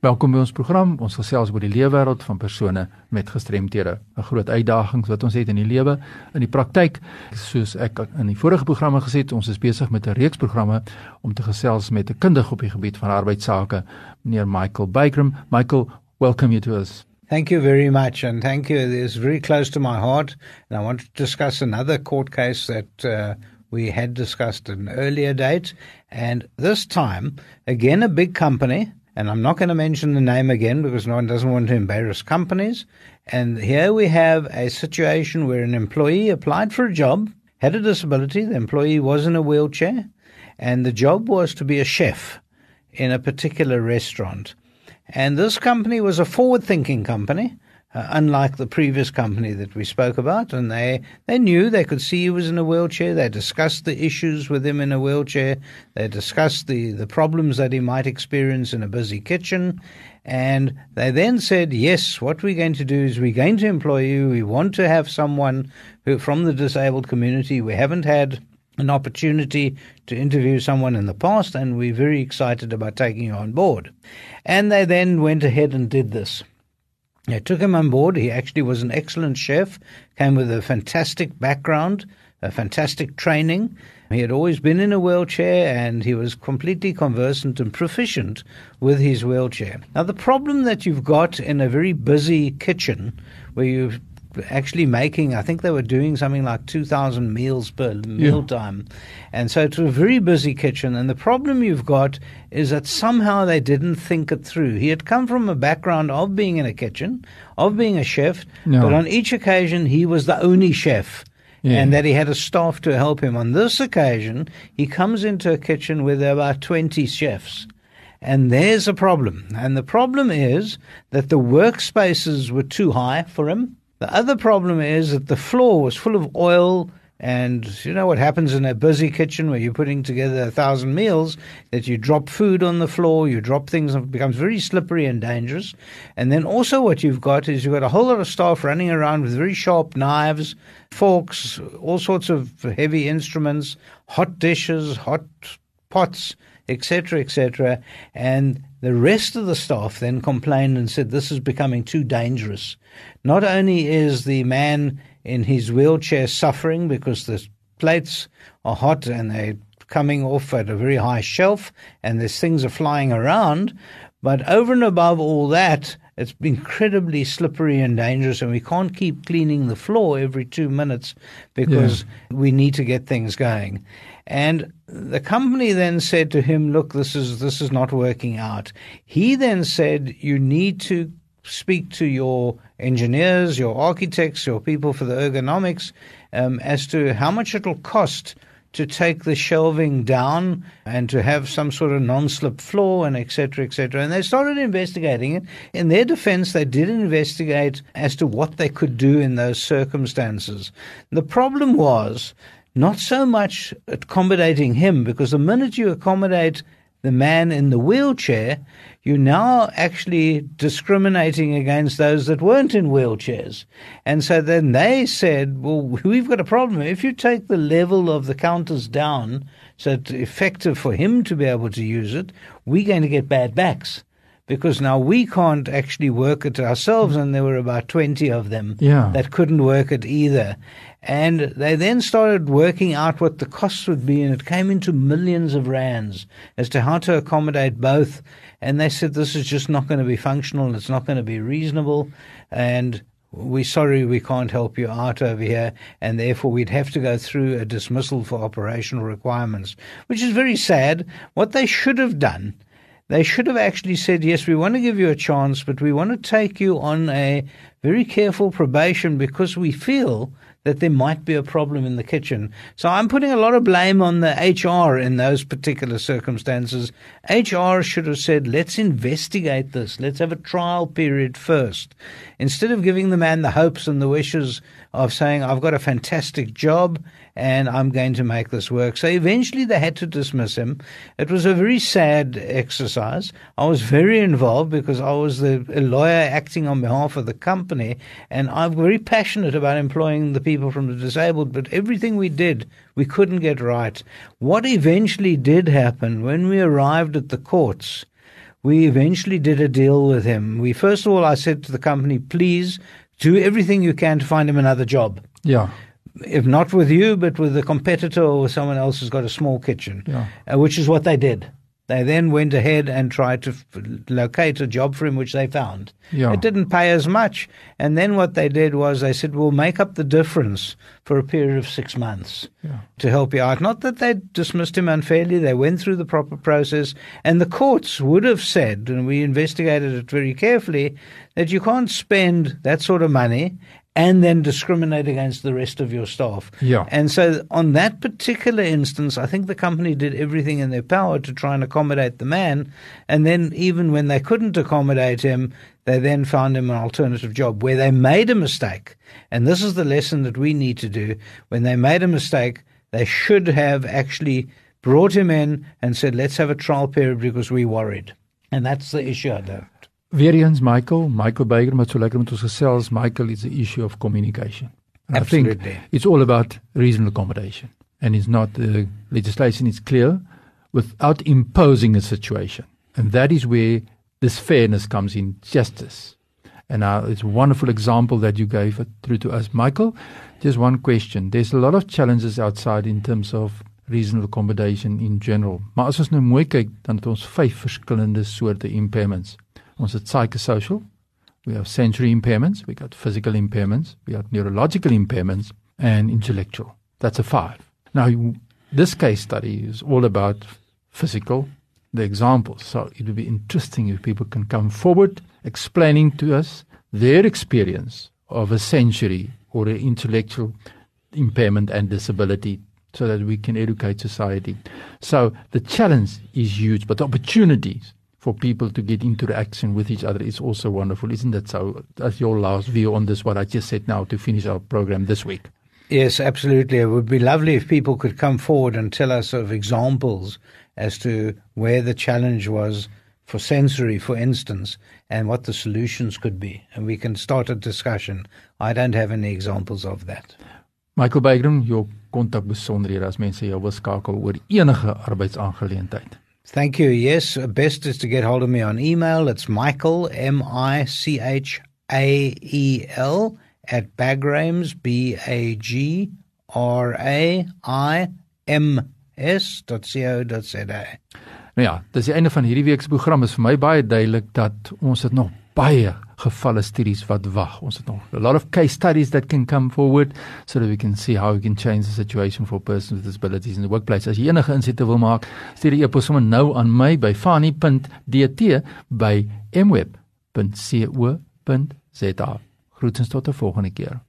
Welkom by ons program. Ons gesels oor die leefwêreld van persone met gestremthede. 'n Groot uitdaging wat ons het in die lewe in die praktyk. Soos ek in die vorige programme gesê het, ons is besig met 'n reeks programme om te gesels met 'n kundige op die gebied van arbeidsake, meneer Michael Bagram. Michael, welcome you to us. Thank you very much, and thank you. It is very close to my heart, and I want to discuss another court case that uh, we had discussed an earlier date, and this time, again, a big company and I'm not going to mention the name again because no one doesn't want to embarrass companies. And here we have a situation where an employee applied for a job, had a disability, the employee was in a wheelchair, and the job was to be a chef in a particular restaurant. And this company was a forward thinking company uh, unlike the previous company that we spoke about. And they, they knew, they could see he was in a wheelchair. They discussed the issues with him in a wheelchair. They discussed the, the problems that he might experience in a busy kitchen. And they then said, yes, what we're going to do is we're going to employ you. We want to have someone who, from the disabled community. We haven't had an opportunity to interview someone in the past, and we're very excited about taking you on board. And they then went ahead and did this. I took him on board. He actually was an excellent chef, came with a fantastic background, a fantastic training. He had always been in a wheelchair and he was completely conversant and proficient with his wheelchair. Now, the problem that you've got in a very busy kitchen where you've actually making, I think they were doing something like 2,000 meals per mealtime. Yeah. And so it was a very busy kitchen. And the problem you've got is that somehow they didn't think it through. He had come from a background of being in a kitchen, of being a chef, no. but on each occasion he was the only chef. Yeah. And that he had a staff to help him. On this occasion, he comes into a kitchen where there are 20 chefs. And there's a problem. And the problem is that the workspaces were too high for him. The other problem is that the floor was full of oil. And you know what happens in a busy kitchen where you're putting together a thousand meals that you drop food on the floor, you drop things, and it becomes very slippery and dangerous. And then also, what you've got is you've got a whole lot of staff running around with very sharp knives, forks, all sorts of heavy instruments, hot dishes, hot pots, etc., etc. And the rest of the staff then complained and said this is becoming too dangerous. Not only is the man in his wheelchair suffering because the plates are hot and they're coming off at a very high shelf and these things are flying around, but over and above all that, it's incredibly slippery and dangerous, and we can't keep cleaning the floor every two minutes because yeah. we need to get things going. And the company then said to him, "Look, this is this is not working out." He then said, "You need to speak to your engineers, your architects, your people for the ergonomics um, as to how much it'll cost." To take the shelving down and to have some sort of non-slip floor and etc etc and they started investigating it. In their defense they did investigate as to what they could do in those circumstances. The problem was not so much accommodating him, because the minute you accommodate the man in the wheelchair, you're now actually discriminating against those that weren't in wheelchairs. And so then they said, well, we've got a problem. If you take the level of the counters down so it's effective for him to be able to use it, we're going to get bad backs because now we can't actually work it ourselves, and there were about 20 of them yeah. that couldn't work it either. And they then started working out what the costs would be, and it came into millions of rands as to how to accommodate both. And they said, This is just not going to be functional, it's not going to be reasonable, and we're sorry we can't help you out over here, and therefore we'd have to go through a dismissal for operational requirements, which is very sad. What they should have done they should have actually said, yes, we want to give you a chance, but we want to take you on a very careful probation because we feel that there might be a problem in the kitchen. So I'm putting a lot of blame on the HR in those particular circumstances. HR should have said, let's investigate this. Let's have a trial period first. Instead of giving the man the hopes and the wishes of saying, I've got a fantastic job and I'm going to make this work. So eventually they had to dismiss him. It was a very sad exercise. I was very involved because I was the lawyer acting on behalf of the company and I'm very passionate about employing the people from the disabled, but everything we did, we couldn't get right. What eventually did happen when we arrived at the courts we eventually did a deal with him. We first of all, I said to the company, please do everything you can to find him another job. Yeah. If not with you, but with a competitor or someone else who's got a small kitchen, Yeah. uh, which is what they did. They then went ahead and tried to f- locate a job for him, which they found. Yeah. It didn't pay as much. And then what they did was they said, we'll make up the difference for a period of six months Yeah. to help you out. Not that they dismissed him unfairly, they went through the proper process. And the courts would have said, and we investigated it very carefully, that you can't spend that sort of money and then discriminate against the rest of your staff. Yeah. And so, on that particular instance, I think the company did everything in their power to try and accommodate the man. And then, even when they couldn't accommodate him, they then found him an alternative job where they made a mistake. And this is the lesson that we need to do. When they made a mistake, they should have actually brought him in and said, let's have a trial period because we're worried. And that's the issue I don't. Weer eens Michael, Michael Beyger wat so lekker met ons gesels. Michael is the issue of communication. And I Absolutely. think it's all about reasonable accommodation. And it's not the legislation is clear without imposing a situation. And that is where this fairness comes in, justice. And uh, it's a wonderful example that you gave through to us. Michael, just one question. There's a lot of challenges outside in terms of reasonable accommodation in general. Maar as ons nou mooi kyk, dan het ons vyf verskillende soorte impairments. Ons het psychosocial, we have sensory impairments, we got physical impairments, we got neurological impairments, and intellectual. That's a five. Now, this case study is all about physical, the examples. So it would be interesting if people can come forward explaining to us their experience of a sensory or an intellectual impairment and disability so that we can educate society. So the challenge is huge, but the opportunities for people to get into action with each other is also wonderful, isn't that so? That's your last view on this, what I just said now to finish our program this week. Yes, absolutely. It would be lovely if people could come forward and tell us of examples as to where the challenge was for sensory, for instance, and what the solutions could be. And we can start a discussion. I don't have any examples of that. Michael Bygrum, jou kontak besonderhede as mense jou wil skakel oor enige arbeidsaangeleentheid. Thank you. Yes, best is to get hold of me on email. It's Michael, M I C H A E L, at Bagrams, B A G R A I M S dot co dot za. Nou ja, dis die einde van hierdie week se program. Is vir my baie duidelik dat ons het nog baie gevalle studies wat wag. Ons het nog a lot of case studies that can come forward so that we can see how we can change the situation for persons with disabilities in the workplace. As jy enige insette wil maak, stuur die e-pos sommer nou aan my by fani.dt by mweb.co.za. Groetens tot 'n volgende keer.